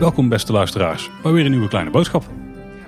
Welkom beste luisteraars bij weer een nieuwe kleine boodschap.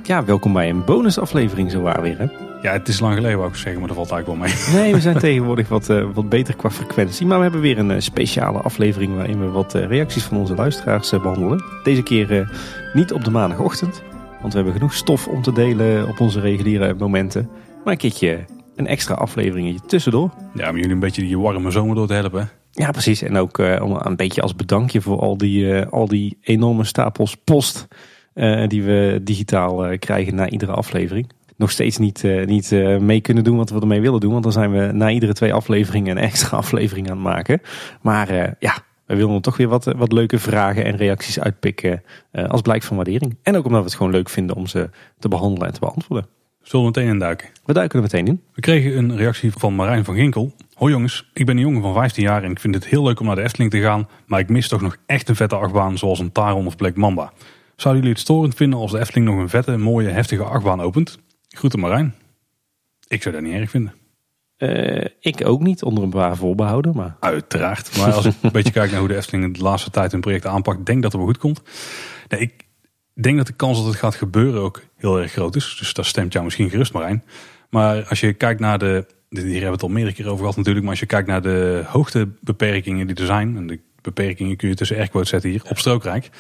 Ja, welkom bij een bonusaflevering zo waar weer. Hè? Ja, het is lang geleden wou ik zeggen, maar dat valt eigenlijk wel mee. Nee, we zijn tegenwoordig wat, uh, wat beter qua frequentie. Maar we hebben weer een uh, speciale aflevering waarin we wat uh, reacties van onze luisteraars behandelen. Deze keer niet op de maandagochtend, want we hebben genoeg stof om te delen op onze reguliere momenten. Maar een keertje een extra aflevering tussendoor. Ja, om jullie een beetje die warme zomer door te helpen. Ja, precies. En ook uh, om een beetje als bedankje voor al die, uh, al die enorme stapels post uh, die we digitaal krijgen na iedere aflevering. Nog steeds niet, niet mee kunnen doen wat we ermee willen doen. Want dan zijn we na iedere twee afleveringen een extra aflevering aan het maken. Maar ja, we willen toch weer wat, wat leuke vragen en reacties uitpikken als blijk van waardering. En ook omdat we het gewoon leuk vinden om ze te behandelen en te beantwoorden. Zullen we meteen induiken? We duiken er meteen in. We kregen een reactie van Marijn van Ginkel. Hoi jongens, ik ben een jongen van 15 jaar en ik vind het heel leuk om naar de Efteling te gaan. Maar ik mis toch nog echt een vette achtbaan zoals een Taron of Black Mamba. Zouden jullie het storend vinden als de Efteling nog een vette, mooie, heftige achtbaan opent? Groeten Marijn. Ik zou dat niet erg vinden. Uh, ik ook niet, onder een paar voorbehouden. Maar... Uiteraard. Maar als ik een beetje kijk naar hoe de Efteling de laatste tijd hun project aanpakt, denk dat het wel goed komt. Nee, ik, ik denk dat de kans dat het gaat gebeuren ook heel erg groot is. Dus daar stemt jou misschien gerust maar in. Maar als je kijkt naar de, hier hebben we het al meerdere keer over gehad natuurlijk. Maar als je kijkt naar de hoogtebeperkingen die er zijn. En de beperkingen kun je tussen airquotes zetten hier op Strookrijk.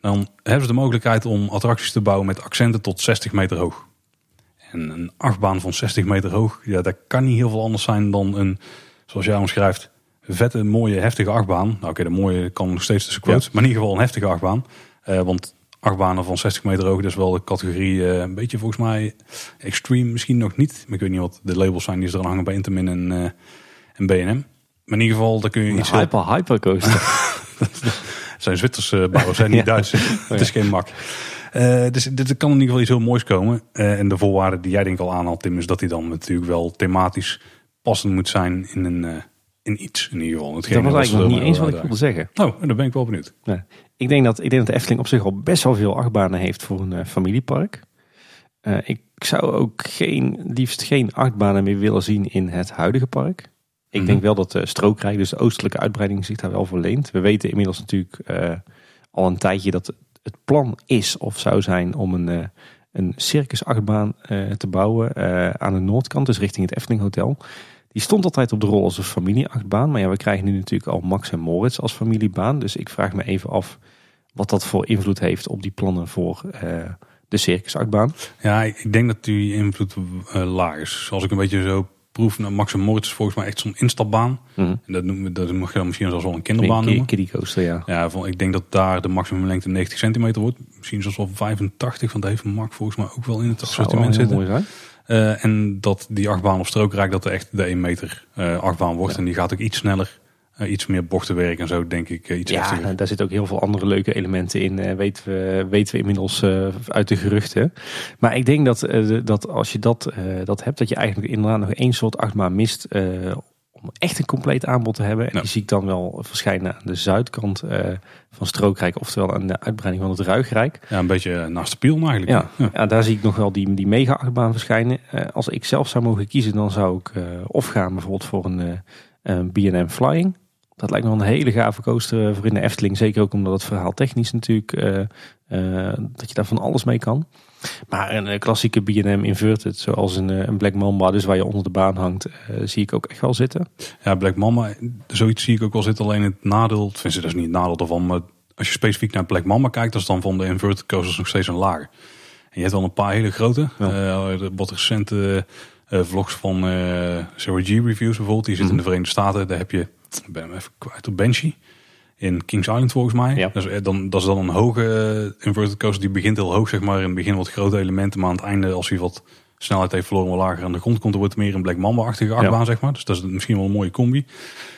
Dan hebben ze de mogelijkheid om attracties te bouwen met accenten tot 60 meter hoog. En een achtbaan van 60 meter hoog, ja, dat kan niet heel veel anders zijn dan een, zoals jij omschrijft, vette, mooie, heftige achtbaan. Nou oké, de mooie kan nog steeds tussen quotes, maar in ieder geval een heftige achtbaan. Uh, want achtbanen van 60 meter hoog. Dat is wel de categorie uh, een beetje volgens mij extreme misschien nog niet. Maar ik weet niet wat de labels zijn die ze er hangen bij Intamin en, uh, en B&M. Maar in ieder geval, daar kun je iets... Hyper, hypercoaster. zijn Zwitserse bouwers, zijn niet ja. Duits. Het is geen mak. Uh, dus dit kan in ieder geval iets heel moois komen. En de voorwaarden die jij denk al aanhaalt, Tim, is dat hij dan natuurlijk wel thematisch passend moet zijn in een, in iets. In ieder geval. dat was eigenlijk nog niet eens wat ik wilde zeggen. Oh, daar ben ik wel benieuwd. Nee. Ik denk dat, ik denk dat de Efteling op zich al best wel veel achtbanen heeft voor een uh, familiepark. Uh, ik zou ook geen, liefst geen achtbanen meer willen zien in het huidige park. Ik mm -hmm. denk wel dat de strookrijk, dus de oostelijke uitbreiding, zich daar wel voor leent. We weten inmiddels natuurlijk uh, al een tijdje dat het plan is of zou zijn om een, een circusachtbaan te bouwen aan de noordkant, dus richting het Efteling Hotel. Die stond altijd op de rol als een familieachtbaan. Maar ja, we krijgen nu natuurlijk al Max en Moritz als familiebaan. Dus ik vraag me even af wat dat voor invloed heeft op die plannen voor uh, de circusachtbaan. Ja, ik denk dat die invloed uh, laag is. Als ik een beetje zo proef, nou, Max en Moritz is volgens mij echt zo'n instapbaan. Mm -hmm. En dat, noemen, dat mag je dan misschien zelfs wel een kinderbaan noemen. Kiddie coaster, ja. Ja, ik denk dat daar de maximumlengte 90 centimeter wordt. Misschien zelfs wel 85, want dat heeft Max volgens mij ook wel in het assortiment zitten. Mooi zijn. Uh, en dat die achtbaan of strookrijk dat er echt de 1 meter uh, achtbaan wordt. Ja. En die gaat ook iets sneller, uh, iets meer bochtenwerk en zo denk ik. iets ja, heftiger. daar zitten ook heel veel andere leuke elementen in. weten, we, weten we inmiddels uit de geruchten. Maar ik denk dat, dat als je dat, dat hebt, dat je eigenlijk inderdaad nog één soort achtbaan mist om echt een compleet aanbod te hebben. En ja. die zie ik dan wel verschijnen aan de zuidkant uh, van Strookrijk, oftewel aan de uitbreiding van het Ruigrijk. Ja, een beetje naast de eigenlijk. Ja, ja. ja, daar zie ik nog wel die, die mega-achtbaan verschijnen. Uh, als ik zelf zou mogen kiezen, dan zou ik uh, of gaan bijvoorbeeld voor een, een B&M Flying. Dat lijkt me wel een hele gave coaster voor in de Efteling. Zeker ook omdat het verhaal technisch natuurlijk, dat je daar van alles mee kan. Maar een klassieke B&M inverted, zoals een, een Black Mamba, dus waar je onder de baan hangt, uh, zie ik ook echt wel zitten. Ja, Black Mamba, zoiets zie ik ook wel zitten. Alleen het nadeel, vind ze dat is niet het nadeel ervan, maar als je specifiek naar Black Mamba kijkt, dan is dan van de inverted coasters nog steeds een laag. En je hebt wel een paar hele grote, ja. uh, wat recente uh, vlogs van G Reviews bijvoorbeeld, die zitten mm -hmm. in de Verenigde Staten. Daar heb je, ik ben hem even kwijt op Banshee in Kings Island volgens mij. Ja. Dus dan, dat is dan een hoge uh, inverted coaster. Die begint heel hoog, zeg maar. In het begin wat grote elementen. Maar aan het einde, als hij wat snelheid heeft verloren, wat lager aan de grond komt, dan wordt het meer een Black Mamba-achtige achtbaan, ja. zeg maar. Dus dat is misschien wel een mooie combi.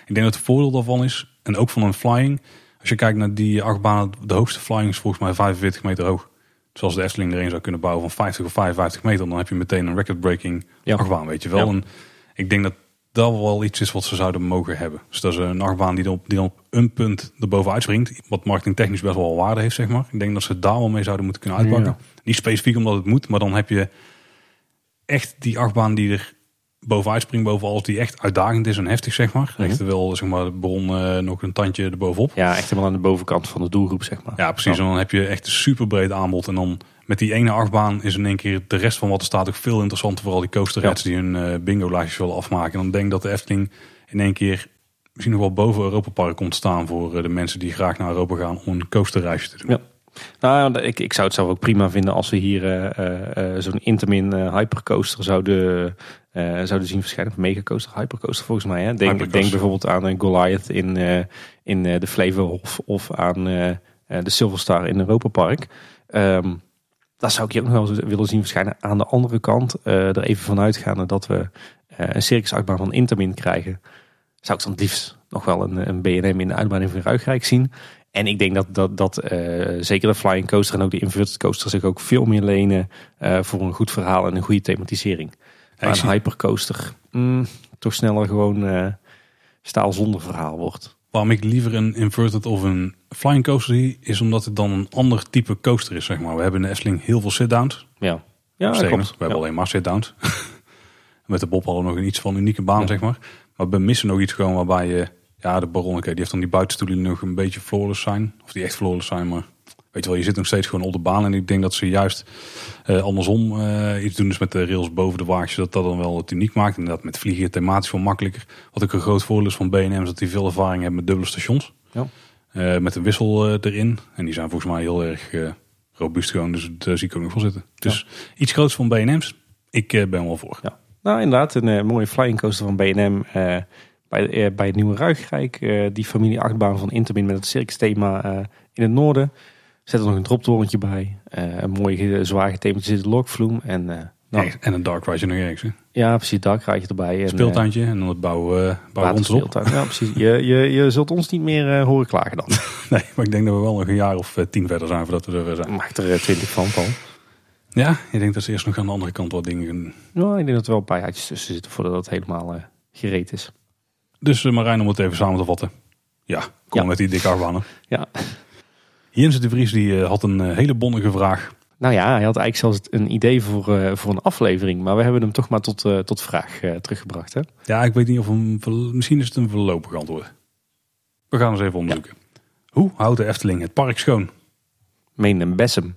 Ik denk dat het voordeel daarvan is, en ook van een flying, als je kijkt naar die achtbanen, de hoogste flying is volgens mij 45 meter hoog. Zoals de Efteling er een zou kunnen bouwen van 50 of 55 meter, dan heb je meteen een record-breaking ja. achtbaan, weet je wel. En ik denk dat dat wel iets is wat ze zouden mogen hebben. Dus dat is een achtbaan die dan op, die dan op een punt erboven uitspringt. Wat marketingtechnisch best wel waarde heeft, zeg maar. Ik denk dat ze daar wel mee zouden moeten kunnen uitpakken. Ja. Niet specifiek omdat het moet, maar dan heb je echt die achtbaan die er bovenuit springt boven alles die echt uitdagend is en heftig, zeg maar. Mhm. Echt wel, zeg maar, de bron eh, nog een tandje erbovenop. Ja, echt helemaal aan de bovenkant van de doelgroep, zeg maar. Ja, precies. En dan heb je echt een super breed aanbod. En dan met die ene achtbaan is in één keer de rest van wat er staat ook veel interessanter. Vooral die coasterheads die hun eh, bingo-lijstjes willen afmaken. En dan denk ik dat de Efteling in één keer misschien nog wel boven Europa Park komt staan voor eh, de mensen die graag naar Europa gaan om een coasterreisje te doen. Ja. Nou, ik, ik zou het zelf ook prima vinden als we hier eh, zo'n Intamin eh, hypercoaster zouden, zouden zien verschijnen. Of megacoaster, hypercoaster volgens mij. Hè? Denk, denk bijvoorbeeld aan een Goliath in, in de Flevohof of aan de Silverstar in Europa Park. Ehm daar zou ik je ook nog wel willen zien verschijnen. Aan de andere kant, eh, er even vanuit gaande dat we eh, een circusachtbaan van Intamin krijgen. Zou ik dan het liefst nog wel een, een B&M in de uitbreiding van Ruigrijk zien. En ik denk dat, dat, dat eh, zeker de flying coaster en ook de inverted coaster zich ook veel meer lenen voor een goed verhaal en een goede thematisering. Ja, Maar een hypercoaster mm, toch sneller gewoon staal zonder verhaal wordt. Waarom ik liever een inverted of een flying coaster zie, is omdat het dan een ander type coaster is, zeg maar. We hebben in de Efteling heel veel sit-downs. Ja, ja. We hebben Ja. alleen maar sit-downs. Met de Bob hadden we nog een iets van unieke baan, Ja. zeg maar. Maar we missen nog iets gewoon waarbij je... Ja, de Baronneke, die heeft dan die buitenstoelen die nog een beetje flawless zijn. Of die echt flawless zijn, maar... Weet je wel, je zit nog steeds gewoon op de baan. En ik denk dat ze juist eh, andersom eh, iets doen. Dus met de rails boven de waagjes. Dat dat dan wel het uniek maakt. En dat met vliegen thematisch wel makkelijker. Wat ook een groot voordeel is van BNM. Is dat die veel ervaring hebben met dubbele stations. Ja. Eh, met een wissel erin. En die zijn volgens mij heel erg robuust gewoon. Dus daar zie ik ook nog wel zitten. Dus iets groots van BNM's. Ik ben wel voor. Ja. Nou, inderdaad, een mooie flying coaster van eh, bij, bij het Nieuwe Ruigrijk. die familie achtbaan van Intermin met het circus thema eh, in het noorden. Zet er nog een droptorentje bij. Eh, een mooi ge- zwaar gethematiseerde lokvloem. En eh, nou, en een dark ride nog ergens. hè. ja, precies, krijg je erbij. En, Speeltuintje en dan het bouwen, eh, rond erop. waterspeeltuin. Ja, precies. Je, je, je zult ons niet meer eh, horen klagen dan. Nee, maar ik denk dat we wel nog een jaar of eh, tien verder zijn voordat we er zijn. Maak er eh, twintig van, Paul. Ja, ik denk dat ze eerst nog aan de andere kant wat dingen doen. Nou, ik denk dat er wel een paar jaartjes tussen zitten voordat het helemaal eh, gereed is. Dus uh, Marijn, om het even samen te vatten. Ja, kom Ja. met die dikke achtbanen. Ja. Jens de Vries die, uh, had een uh, hele bonnige vraag. Nou ja, hij had eigenlijk zelfs een idee voor, uh, voor een aflevering. Maar we hebben hem toch maar tot, uh, tot vraag uh, teruggebracht. Hè? Ja, ik weet niet of hem... Misschien is het een voorlopig antwoord. We gaan eens even onderzoeken. Ja. Hoe houdt de Efteling het park schoon? Meen een Bessem.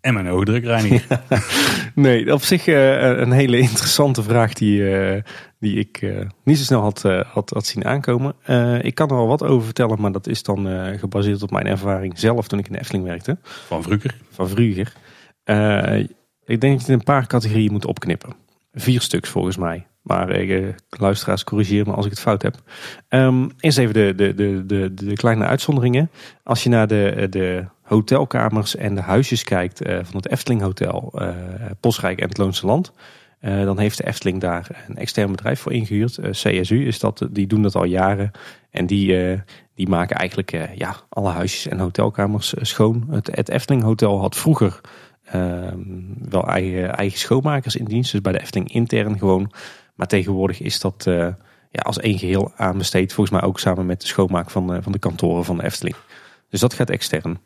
En mijn oogdrukreiniger. nee, op zich uh, een hele interessante vraag die, uh, die ik uh, niet zo snel had, had, had zien aankomen. ik kan er wel wat over vertellen, maar dat is dan gebaseerd op mijn ervaring zelf toen ik in de Efteling werkte. Van vroeger? Van vroeger. ik denk dat je een paar categorieën moet opknippen. Vier stuks volgens mij. Maar luisteraars, corrigeer me als ik het fout heb. Um, eerst even de, de, de, de, de kleine uitzonderingen. Als je naar de, de hotelkamers en de huisjes kijkt uh, van het Efteling Hotel, uh, Bosrijk en het Loonse Land. Uh, dan heeft de Efteling daar een extern bedrijf voor ingehuurd. CSU is dat, die doen dat al jaren. En die, die maken eigenlijk ja, alle huisjes en hotelkamers schoon. Het, het Hotel had vroeger wel eigen, eigen schoonmakers in dienst. Dus bij de Efteling intern gewoon. Maar tegenwoordig is dat ja, als één geheel aanbesteed. Volgens mij ook samen met de schoonmaak van, van de kantoren van de Efteling. Dus dat gaat extern.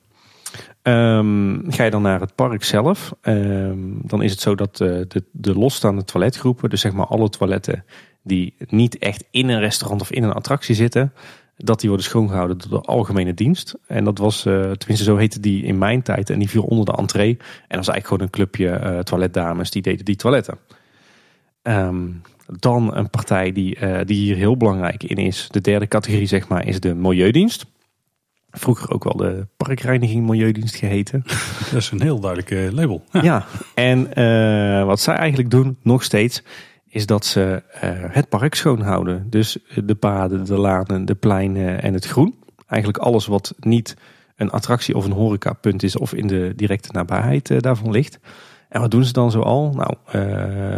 Um, ga je dan naar het park zelf, um, dan is het zo dat uh, de, de losstaande toiletgroepen, dus zeg maar alle toiletten die niet echt in een restaurant of in een attractie zitten, dat die worden schoongehouden door de algemene dienst. En dat was, uh, tenminste zo heette die in mijn tijd, en die viel onder de entree. En dat was eigenlijk gewoon een clubje uh, toiletdames die deden die toiletten. Um, dan een partij die, die hier heel belangrijk in is, de derde categorie zeg maar, is de milieudienst. Vroeger ook wel de parkreiniging Milieudienst geheten. Dat is een heel duidelijk uh, label. Ja, ja. en uh, wat zij eigenlijk doen, nog steeds, is dat ze uh, het park schoonhouden. Dus de paden, de lanen, de pleinen en het groen. Eigenlijk alles wat niet een attractie of een horecapunt is of in de directe nabijheid daarvan ligt. En wat doen ze dan zoal? Nou,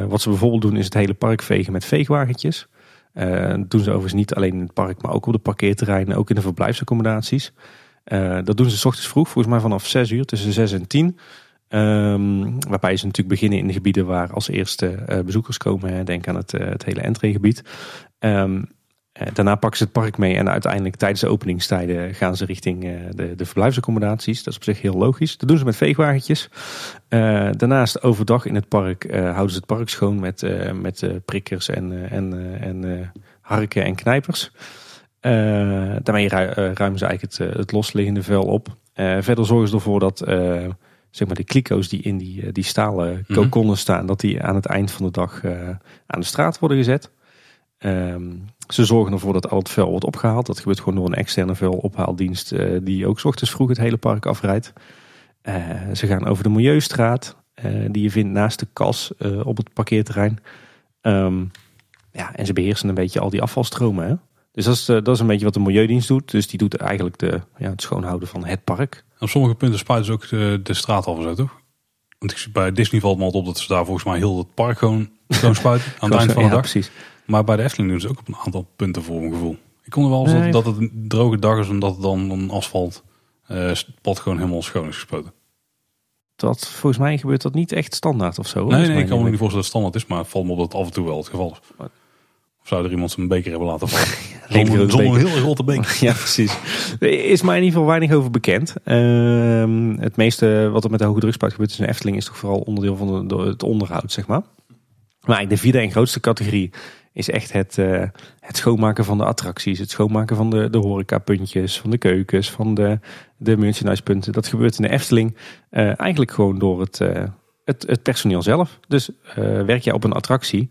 wat ze bijvoorbeeld doen is het hele park vegen met veegwagentjes. Dat doen ze overigens niet alleen in het park, maar ook op de parkeerterreinen, ook in de verblijfsaccommodaties. Uh, dat doen ze 's ochtends vroeg, volgens mij vanaf 6 uur, tussen 6 en 10. Um, waarbij ze natuurlijk beginnen in de gebieden waar als eerste uh, bezoekers komen. Denk aan het, het hele entreegebied. Um, Eh, daarna pakken ze het park mee en uiteindelijk tijdens de openingstijden gaan ze richting eh, de, de verblijfsaccommodaties. Dat is op zich heel logisch. Dat doen ze met veegwagentjes. Eh, daarnaast overdag in het park houden ze het park schoon met, met prikkers en, en, en harken en knijpers. daarmee ruimen ze eigenlijk het, het losliggende vuil op. verder zorgen ze ervoor dat zeg maar de kliko's die in die, die stalen mhm. kokonnen staan, dat die aan het eind van de dag aan de straat worden gezet. Um, ze zorgen ervoor dat al het vuil wordt opgehaald. Dat gebeurt gewoon door een externe vuilophaaldienst uh, die ook s ochtends vroeg het hele park afrijdt. Uh, ze gaan over de Milieustraat, uh, die je vindt naast de kas op het parkeerterrein. Um, ja, en ze beheersen een beetje al die afvalstromen. Hè? Dus dat is, dat is een beetje wat de Milieudienst doet. Dus die doet eigenlijk de, ja, het schoonhouden van het park. Op sommige punten spuiten ze ook de, de straat af zo, toch? Want ik, bij Disney valt me altijd op dat ze daar volgens mij heel het park gewoon, gewoon spuiten aan het eind van de dag. precies. Maar bij de Efteling doen ze ook op een aantal punten voor mijn gevoel. Ik kon er wel nee. dat, het een droge dag is en dat het dan een asfalt uh, pad gewoon helemaal schoon is gespoten. Dat, volgens mij gebeurt dat niet echt standaard of zo. Nee, nee, ik kan me niet voorstellen dat het standaard is, maar het valt me op dat het af en toe wel het geval is. Of zou er iemand zijn beker hebben laten vallen? Zonder, zonder een heel grote beker. ja, precies. Is mij in ieder geval weinig over bekend. Uh, het meeste wat er met de hoge drugspuit gebeurt in de Efteling is toch vooral onderdeel van de, het onderhoud, zeg maar. Maar de vierde en grootste categorie is echt het, uh, het schoonmaken van de attracties. Het schoonmaken van de, de horecapuntjes, van de keukens, van de, de merchandisepunten. Dat gebeurt in de Efteling uh, eigenlijk gewoon door het, uh, het, het, personeel zelf. Dus werk je op een attractie,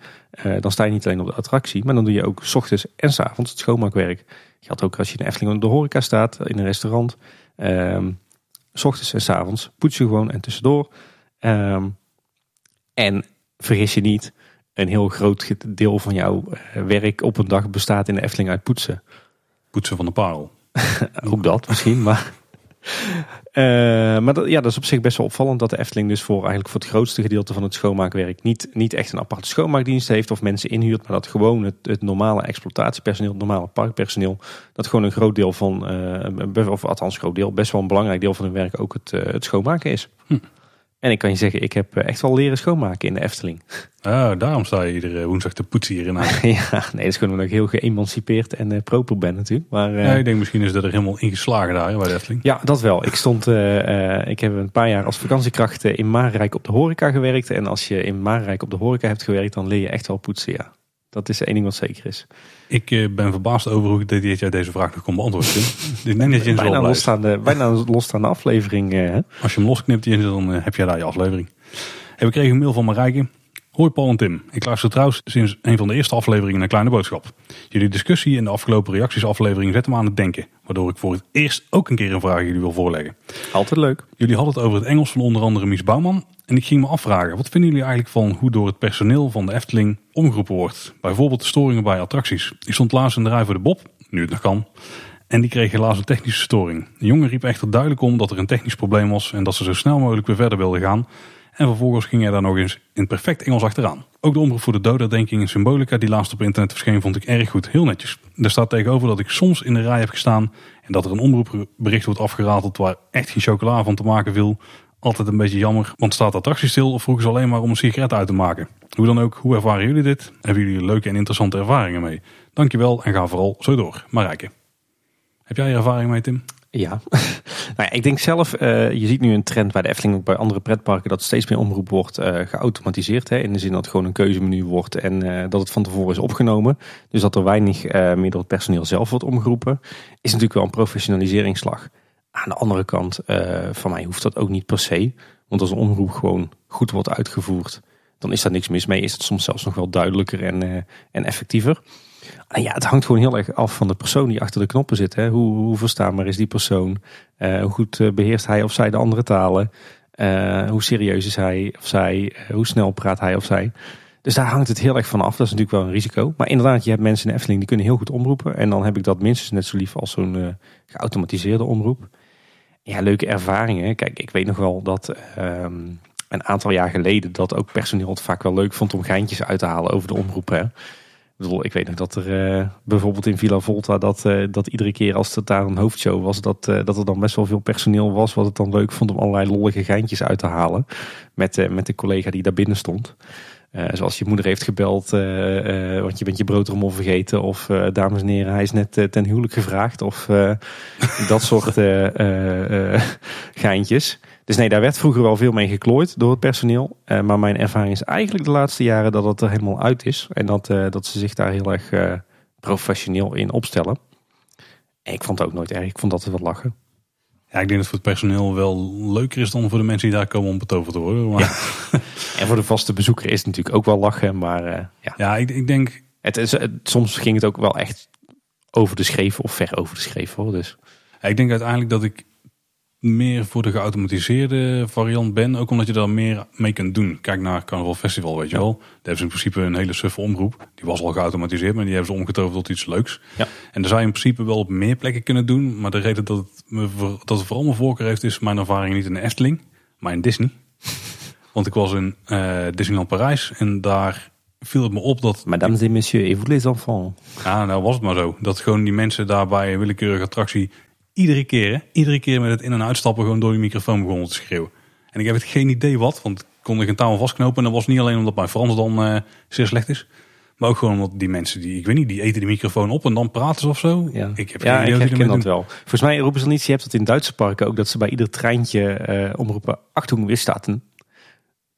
dan sta je niet alleen op de attractie, maar dan doe je ook s ochtends en s avonds het schoonmaakwerk. Geldt ook als je in de Efteling op de horeca staat, in een restaurant. Ehm, s ochtends en s avonds poets je gewoon en tussendoor. Um, en vergis je niet, een heel groot deel van jouw eh, werk op een dag bestaat in de Efteling uit poetsen. Poetsen van de parel. Ook dat misschien, maar... Uh, maar dat, ja, dat is op zich best wel opvallend dat de Efteling dus voor eigenlijk voor het grootste gedeelte van het schoonmaakwerk niet, niet echt een aparte schoonmaakdienst heeft of mensen inhuurt, maar dat gewoon het, het normale exploitatiepersoneel, het normale parkpersoneel, dat gewoon een groot deel van, uh, of althans een groot deel, best wel een belangrijk deel van hun werk ook het, het schoonmaken is. Hm. En ik kan je zeggen, ik heb eh, echt wel leren schoonmaken in de Efteling. Oh, daarom sta je iedere woensdag te poetsen hier in Ja, nee, dat is gewoon nog heel geëmancipeerd en uh, proper ben natuurlijk. Maar, uh, ja, ik denk misschien is dat er helemaal ingeslagen daar bij de Efteling. Ja, dat wel. Ik stond, uh, ik heb een paar jaar als vakantiekracht in Maarrijk op de horeca gewerkt. En als je in Maarrijk op de horeca hebt gewerkt, dan leer je echt wel poetsen, ja. Dat is één ding wat zeker is. Ik eh, ben verbaasd over hoe dit jij deze vraag nog kon beantwoorden. ik denk dat je in bijna, losstaande, bijna losstaande aflevering. Eh, Als je hem losknipt, dan eh, heb je daar je aflevering. we kregen een mail van Marijke. Hoi Paul en Tim. Ik luister trouwens sinds een van de eerste afleveringen naar Kleine Boodschap. Jullie discussie in de afgelopen reactiesaflevering zet me aan het denken. Waardoor ik voor het eerst ook een keer een vraag jullie wil voorleggen. Altijd leuk. Jullie hadden het over het Engels van onder andere Mies Bouwman. En ik ging me afvragen, wat vinden jullie eigenlijk van hoe door het personeel van de Efteling omgeroepen wordt? Bijvoorbeeld storingen bij attracties. Ik stond laatst in de rij voor de Bob, nu het nog kan. En die kreeg helaas een technische storing. De jongen riep echter duidelijk om dat er een technisch probleem was en dat ze zo snel mogelijk weer verder wilden gaan. En vervolgens ging hij daar nog eens in perfect Engels achteraan. Ook de omroep voor de doderdenking in Symbolica die laatst op internet verscheen vond ik erg goed. Heel netjes. Er staat tegenover dat ik soms in de rij heb gestaan en dat er een omroepbericht wordt afgerateld waar echt geen chocola van te maken viel. Altijd een beetje jammer, want staat de attractie stil of vroegen ze alleen maar om een sigaret uit te maken. Hoe dan ook, hoe ervaren jullie dit? Hebben jullie leuke en interessante ervaringen mee? Dankjewel en ga vooral zo door. Marijke. Heb jij ervaring mee Tim? Ja, nou ja, ik denk zelf, uh, je ziet nu een trend bij de Efteling, ook bij andere pretparken, dat steeds meer omroep wordt uh, geautomatiseerd. Hè, in de zin dat het gewoon een keuzemenu wordt en uh, dat het van tevoren is opgenomen. Dus dat er weinig meer door het personeel zelf wordt omgeroepen, is natuurlijk wel een professionaliseringsslag. Aan de andere kant, van mij hoeft dat ook niet per se. Want als een omroep gewoon goed wordt uitgevoerd, dan is daar niks mis mee. Is het soms zelfs nog wel duidelijker en, en effectiever. Ja, het hangt gewoon heel erg af van de persoon die achter de knoppen zit. Hè. Hoe, hoe verstaanbaar is die persoon? Uh, hoe goed eh, beheerst hij of zij de andere talen? Hoe serieus is hij of zij? hoe snel praat hij of zij? Dus daar hangt het heel erg van af. Dat is natuurlijk wel een risico. Maar inderdaad, je hebt mensen in de Efteling die kunnen heel goed omroepen. En dan heb ik dat minstens net zo lief als zo'n geautomatiseerde omroep. Ja, leuke ervaringen. Kijk, ik weet nog wel dat ehm, een aantal jaar geleden dat ook personeel het vaak wel leuk vond om geintjes uit te halen over de omroep. Ik, weet nog dat er uh, bijvoorbeeld in Villa Volta dat, uh, dat iedere keer als het daar een hoofdshow was, dat, uh, dat er dan best wel veel personeel was wat het dan leuk vond om allerlei lollige geintjes uit te halen met, met de collega die daar binnen stond. Eh, zoals je moeder heeft gebeld, eh, eh, want je bent je broodrommel vergeten. Of dames en heren, hij is net ten huwelijk gevraagd. Of dat soort geintjes. Dus nee, daar werd vroeger wel veel mee geklooid door het personeel. Maar mijn ervaring is eigenlijk de laatste jaren dat het er helemaal uit is. En dat, dat ze zich daar heel erg professioneel in opstellen. En ik vond het ook nooit erg. Ik vond dat wat lachen. Ja, ik denk dat voor het personeel wel leuker is dan voor de mensen die daar komen om betoverd te worden. Maar En voor de vaste bezoeker is het natuurlijk ook wel lachen. Maar eh, ja, ja, ik, ik denk, het is, het- soms ging het ook wel echt over de schreef of ver over de schreef hoor. Dus ja, ik denk uiteindelijk dat ik meer voor de geautomatiseerde variant ben. Ook omdat je daar meer mee kunt doen. Kijk naar Carnaval Festival, weet je wel. Daar hebben ze in principe een hele suffe omroep. Die was al geautomatiseerd, maar die hebben ze omgetoverd tot iets leuks. Ja. En daar zou je in principe wel op meer plekken kunnen doen. Maar de reden dat het, me dat het vooral mijn voorkeur heeft, is mijn ervaring niet in de Efteling, maar in Disney. Want ik was in eh, Disneyland Parijs en daar viel het me op dat Mesdames et messieurs, et vous les enfants. ja, nou was het maar zo. Dat gewoon die mensen daar bij een willekeurige attractie iedere keer, hè, iedere keer met het in- en uitstappen gewoon door die microfoon begonnen te schreeuwen. En ik heb het geen idee wat, want ik kon er geen touw aan vastknopen. En dat was niet alleen omdat mijn Frans dan eh, zeer slecht is. Maar ook gewoon omdat die mensen, die, ik weet niet, die eten die microfoon op en dan praten ze of zo. Ja, Ik heb ja, geen idee ik herken dat wel. Volgens mij roepen ze dan iets. Je hebt dat in Duitse parken ook. Dat ze bij ieder treintje eh, omroepen. Achtung, weer staten.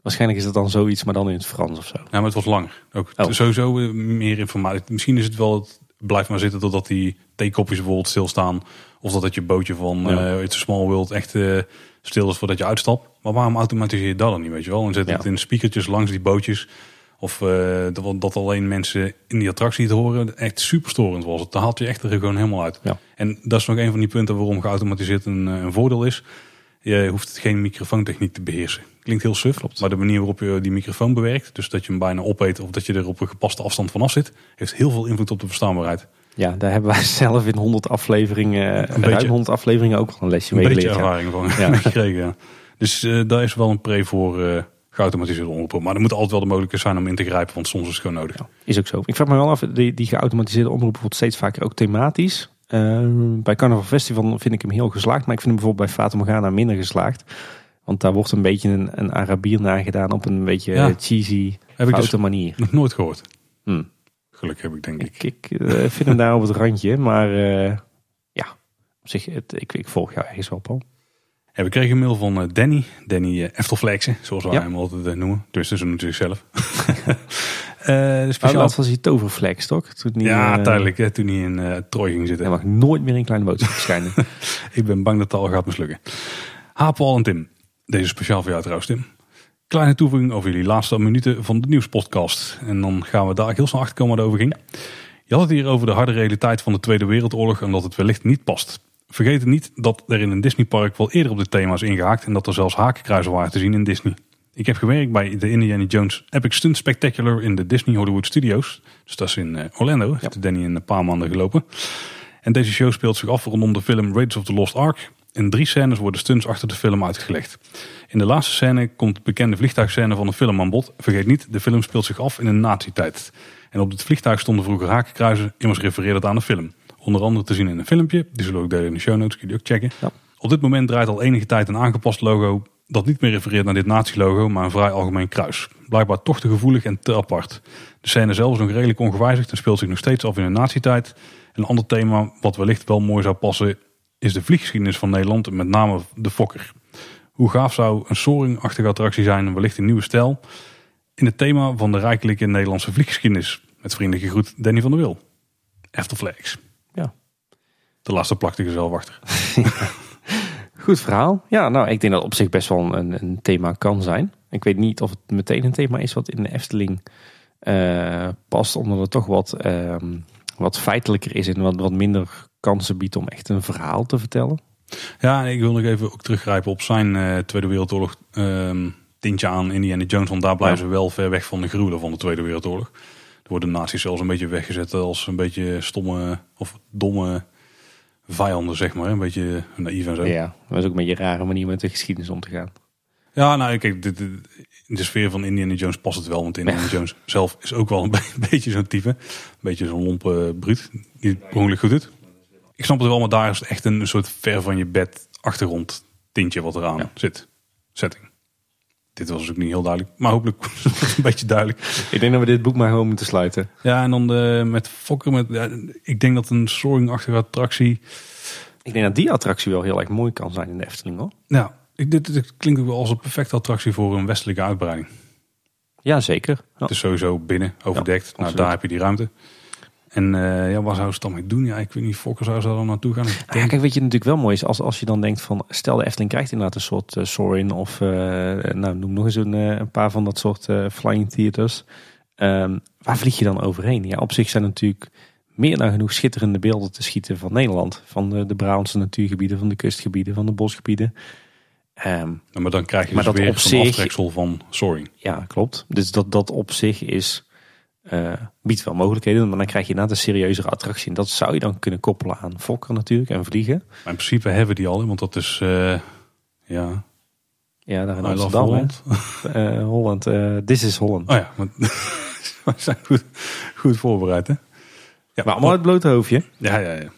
Waarschijnlijk is dat dan zoiets, maar dan in het Frans of zo. Ja, maar het was langer. Ook Oh. sowieso eh, meer informatie. Misschien is het wel, het blijft maar zitten totdat die theekopjes bijvoorbeeld stilstaan. Of dat het je bootje van Ja. eh It's a Small World echt eh, stil is voordat je uitstapt. Maar waarom automatiseer je dat dan niet, weet je wel? En zet het in speakertjes langs die bootjes. Of eh, dat, dat alleen mensen in die attractie het horen. Echt super storend was het. Dan haalt je echt er gewoon helemaal uit. Ja. En dat is nog een van die punten waarom geautomatiseerd een, een voordeel is. Je hoeft geen microfoontechniek te beheersen. Klinkt heel suf, maar de manier waarop je die microfoon bewerkt, dus dat je hem bijna opeet of dat je er op een gepaste afstand vanaf zit, heeft heel veel invloed op de verstaanbaarheid. Ja, daar hebben wij zelf in 100 afleveringen, een beetje- ruim 100 afleveringen ook wel een lesje Een mee beetje geleerd. ja. ervaring van Ja. gekregen. Ja. Dus eh, daar is wel een pre voor eh geautomatiseerde omroepen. Maar er moet altijd wel de mogelijkheid zijn om in te grijpen, want soms is het gewoon nodig. Is ook zo. Ik vraag me wel af, die, die geautomatiseerde omroep wordt steeds vaker ook thematisch. Eh, bij Carnaval Festival vind ik hem heel geslaagd, maar ik vind hem bijvoorbeeld bij Fata Morgana minder geslaagd. Want daar wordt een beetje een, een Arabier nagedaan op een beetje cheesy, Heb ik foute dus manier. nog nooit gehoord. Hm. Gelukkig heb ik denk ik. Ik, ik eh, vind hem daar op het randje, maar eh, ja, op zich, het, ik, ik volg jou ergens wel, Paul. Ja, we kregen een mail van eh, Danny. Danny uh, Eftelflexen, zoals wij Ja. hem altijd eh, noemen. Dus dat is natuurlijk zelf. Eh Oh, speciaal. was die toverflex, toch? Toen die, ja, eh, tijdelijk. Hè, toen hij in eh Troy ging zitten. Hij mag nooit meer in kleine boodschap verschijnen. Ik ben bang dat het al gaat mislukken. Ha, Paul en Tim. Deze is speciaal voor jou trouwens, Tim. Kleine toevoeging over jullie laatste minuten van de nieuwspodcast. En dan gaan we daar heel snel achter komen waar het over ging. Je had het hier over de harde realiteit van de Tweede Wereldoorlog en dat het wellicht niet past. Vergeet niet dat er in een Disneypark wel eerder op dit thema is ingehaakt en dat er zelfs hakenkruizen waren te zien in Disney. Ik heb gewerkt bij de Indiana Jones Epic Stunt Spectacular in de Disney Hollywood Studios. Dus dat is in eh, Orlando. Heeft Danny in een paar maanden gelopen. En deze show speelt zich af rondom de film Raiders of the Lost Ark. In drie scènes worden stunts achter de film uitgelegd. In de laatste scène komt de bekende vliegtuigscène van de film aan bod. Vergeet niet, de film speelt zich af in een nazi-tijd. En op dit vliegtuig stonden vroeger hakenkruizen, immers refereert het aan de film. Onder andere te zien in een filmpje, die zullen we ook delen in de show notes, kun je die ook checken. Ja. Op dit moment draait al enige tijd een aangepast logo dat niet meer refereert naar dit nazi-logo, maar een vrij algemeen kruis. Blijkbaar toch te gevoelig en te apart. De scène zelf is nog redelijk ongewijzigd en speelt zich nog steeds af in een nazi-tijd. Een ander thema wat wellicht wel mooi zou passen is de vlieggeschiedenis van Nederland met name de Fokker. Hoe gaaf zou een Soaring-achtige attractie zijn wellicht een nieuwe stijl in het thema van de rijkelijke Nederlandse vlieggeschiedenis. Met vriendelijke groet Danny van der Wil. Eftelflex. Ja. De laatste plakte ik zelf achter. Goed verhaal. Ja, nou, ik denk dat op zich best wel een, een thema kan zijn. Ik weet niet of het meteen een thema is wat in de Efteling eh, past, omdat het toch wat, ehm, wat feitelijker is en wat, wat minder kansen biedt om echt een verhaal te vertellen. Ja, ik wil nog even ook teruggrijpen op zijn eh, Tweede Wereldoorlog ehm tintje aan Indiana Jones. Want daar blijven Ja. ze wel ver weg van de gruwelen van de Tweede Wereldoorlog. Er worden nazi's zelfs een beetje weggezet als een beetje stomme of domme vijanden, zeg maar. Een beetje naïef en zo. Ja, dat is ook een beetje een rare manier met de geschiedenis om te gaan. Ja, nou kijk, dit, dit- in de sfeer van Indiana Jones past het wel. Want Indiana Jones zelf is ook wel een be- beetje zo'n type. Een beetje zo'n lompe bruut. Die het ongeluk goed doet. Ik snap het wel, maar daar is echt een soort ver van je bed achtergrond tintje wat eraan Ja. zit. Setting. dit was ook niet heel duidelijk. Maar hopelijk een beetje duidelijk. Ik denk dat we dit boek maar gewoon moeten sluiten. Ja, en dan de, met Fokker. Met, ja, ik denk dat een soaring-achtige attractie... Ik denk dat die attractie wel heel erg mooi kan zijn in de Efteling hoor. Ja, ik, dit, dit klinkt ook wel als een perfecte attractie voor een westelijke uitbreiding. Ja, zeker. Ja. Het is sowieso binnen, overdekt. nou, daar heb je die ruimte. En eh, ja, waar zou ze dan mee doen? Ja, ik weet niet, Fokker zou ze dan naartoe gaan. Nou ja, denk- kijk, weet je natuurlijk wel mooi is als, als je dan denkt van, stel de Efteling krijgt inderdaad een soort uh, Soarin of eh, nou noem nog eens een, eh, een paar van dat soort eh, flying theaters. Ehm, waar vlieg je dan overheen? Ja, op zich zijn natuurlijk meer dan genoeg schitterende beelden te schieten van Nederland. Van de, de Brabantse natuurgebieden, van de kustgebieden, van de bosgebieden. Ehm, Ja, maar dan krijg je Maar dus dat weer op zich- aftreksel van Soaring. ja, klopt. Dus dat, dat op zich is, eh, biedt wel mogelijkheden. Maar dan krijg je inderdaad een serieuzere attractie. En dat zou je dan kunnen koppelen aan fokken natuurlijk en vliegen. Maar in principe hebben we die al, want dat is... eh, ja, Ja, daar in I Amsterdam. Holland. Holland, eh, this is Holland. Oh ja, maar, we zijn goed, goed voorbereid, hè? Ja, maar allemaal het blote hoofdje. Ja, ja, ja.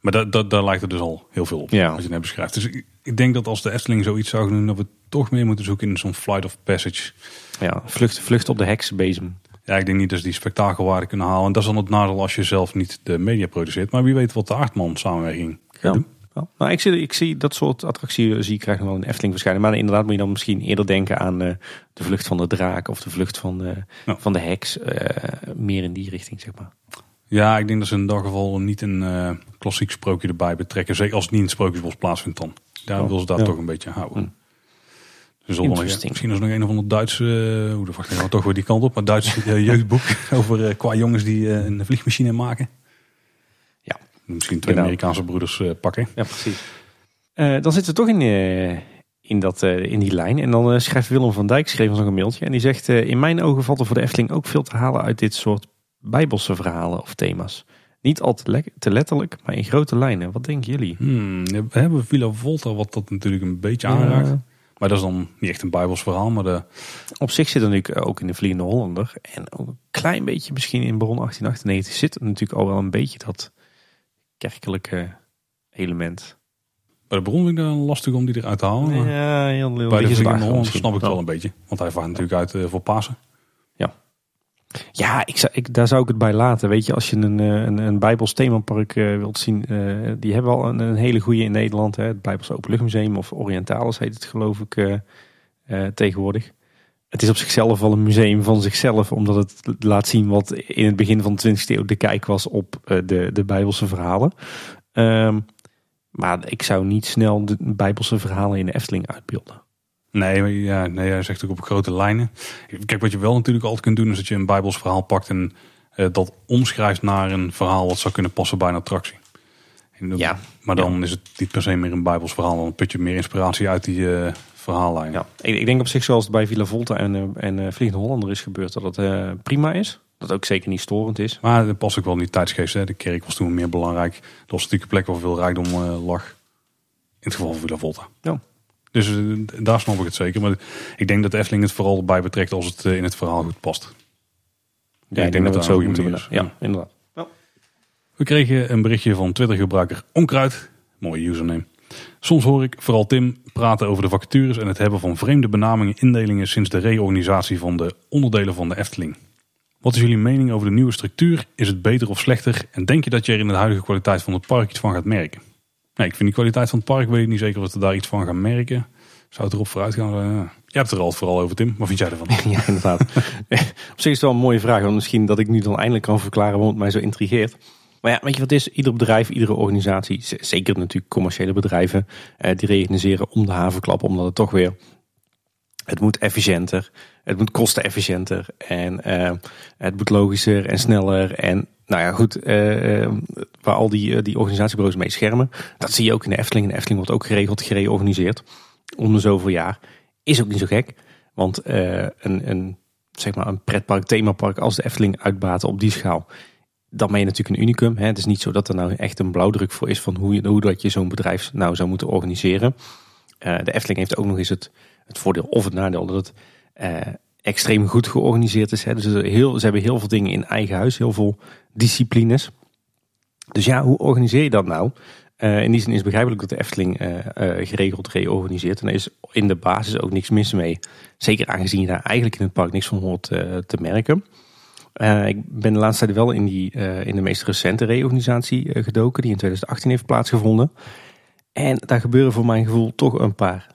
Maar da, da, daar lijkt het dus al heel veel op, Ja. als je het net beschrijft. Dus ik, ik denk dat als de Efteling zoiets zou doen, dat we toch meer moeten zoeken in zo'n flight of passage. Ja, vlucht, vlucht op de heksenbezem. Ja, ik denk niet dat ze die spektakelwaarde kunnen halen. En dat is dan het nadeel als je zelf niet de media produceert. Maar wie weet wat de Aardman samenwerking gaat Ja. doen. Ja. Nou, ik, zie, ik zie dat soort attracties zie ik krijg nog wel de Efteling verschijnen. Maar inderdaad moet je dan misschien eerder denken aan eh, de vlucht van de draak of de vlucht van, eh, Ja. van de heks. eh, meer in die richting, zeg maar. Ja, ik denk dat ze in dat geval niet een eh, klassiek sprookje erbij betrekken. Zeker als het niet in het Sprookjesbos plaatsvindt dan. Daar Oh, wil ze daar ja. toch een beetje houden. Misschien is er nog een of ander Duitse, uh, hoe de dan gaan we toch weer die kant op. Maar Duits eh, jeugdboek over eh, qua jongens die eh, een vliegmachine maken. Ja. Misschien twee Inderdaad. Amerikaanse broeders eh, pakken. Ja, precies. Eh, dan zitten we toch in, eh, in, dat, eh, in die lijn. En dan eh, schrijft Willem van Dijk, schreef ons nog een mailtje. En die zegt, eh, in mijn ogen valt er voor de Efteling ook veel te halen uit dit soort bijbelse verhalen of thema's. Niet al te, le- te letterlijk, maar in grote lijnen. Wat denken jullie? Hmm, we hebben Villa Volta, wat dat natuurlijk een beetje aanraakt. Maar dat is dan niet echt een bijbels verhaal, maar de, Op zich zit er natuurlijk ook in de Vliegende Hollander. En ook een klein beetje misschien in Baron 1898 zit er natuurlijk al wel een beetje dat kerkelijke element. bij de bron vind ik dan lastig om die eruit te halen. Ja, heel, bij de beetje Villa zwaar Holland misschien. snap ik het wel een beetje. Want hij vaart natuurlijk uit eh, voor Pasen. Ja, ik zou, ik, daar zou ik het bij laten. Weet je, als je een, eh, een, een Bijbels themapark eh, wilt zien, eh, die hebben al een, een hele goede in Nederland. Hè? Het Bijbels Openluchtmuseum of Orientalis heet het geloof ik tegenwoordig. Het is op zichzelf wel een museum van zichzelf, omdat het laat zien wat in het begin van de 20e eeuw de kijk was op de, de Bijbelse verhalen. Ehm, maar ik zou niet snel de Bijbelse verhalen in de Efteling uitbeelden. Nee, maar ja, nee, hij zegt ook op grote lijnen. Kijk, wat je wel natuurlijk altijd kunt doen, is dat je een Bijbels verhaal pakt en eh, dat omschrijft naar een verhaal wat zou kunnen passen bij een attractie. Dat- Ja. Maar dan is het niet per se meer een Bijbels verhaal, dan put je meer inspiratie uit die eh verhaallijn. Ja, ik, ik denk op zich zoals het bij Villa Volta en, eh, en Vliegende Hollander is gebeurd, dat het eh, prima is. Dat ook zeker niet storend is. Maar dat past ook wel in die tijdsgeest. Hè. De kerk was toen meer belangrijk. Dat was natuurlijk een plek waar veel rijkdom lag. In het geval van Villa Volta. Ja. Dus eh, daar snap ik het zeker. Maar ik denk dat de Efteling het vooral bij betrekt als het eh, in het verhaal goed past. Ja, ik denk dat het zo doen. manier Ja, inderdaad. We kregen een berichtje van Twitter-gebruiker Onkruid. Mooie username. Soms hoor ik vooral Tim praten over de vacatures en het hebben van vreemde benamingen indelingen sinds de reorganisatie van de onderdelen van de Efteling. Wat is jullie mening over de nieuwe structuur? Is het beter of slechter? En denk je dat je er in de huidige kwaliteit van het park iets van gaat merken? Nee, ik vind die kwaliteit van het park, weet ik niet zeker of we daar iets van gaan merken. Zou het erop vooruit gaan? Uh, jij hebt het er al vooral over, Tim. Wat vind jij ervan? Ja, inderdaad. op zich is het wel een mooie vraag. Want misschien dat ik nu dan eindelijk kan verklaren waarom het mij zo intrigeert. Maar ja, weet je wat is? Ieder bedrijf, iedere organisatie, zeker natuurlijk commerciële bedrijven, eh, die reorganiseren om de havenklap. Omdat het toch weer, het moet efficiënter, het moet kostenefficiënter en eh, het moet logischer en sneller. En nou ja, goed, eh, eh, waar al die, die organisatiebureaus mee schermen. Dat zie je ook in de Efteling. In de Efteling wordt ook geregeld gereorganiseerd om de zoveel jaar. Is ook niet zo gek, want een, een, zeg maar een pretpark, themapark als de Efteling uitbaten op die schaal dan ben je natuurlijk een unicum. Hè. Het is niet zo dat er nou echt een blauwdruk voor is van hoe, je, hoe dat je zo'n bedrijf nou zou moeten organiseren. Uh, de Efteling heeft ook nog eens het, het voordeel of het nadeel dat het uh, extreem goed georganiseerd is. Hè. Dus heel, ze hebben heel veel dingen in eigen huis, heel veel disciplines. Dus ja, hoe organiseer je dat nou? in die zin is begrijpelijk dat de Efteling geregeld reorganiseert. En er is in de basis ook niks mis mee. Zeker aangezien je daar eigenlijk in het park niks van hoort te merken. ik ben de laatste tijd wel in, die, in de meest recente reorganisatie gedoken, die in 2018 heeft plaatsgevonden. En daar gebeuren voor mijn gevoel toch een paar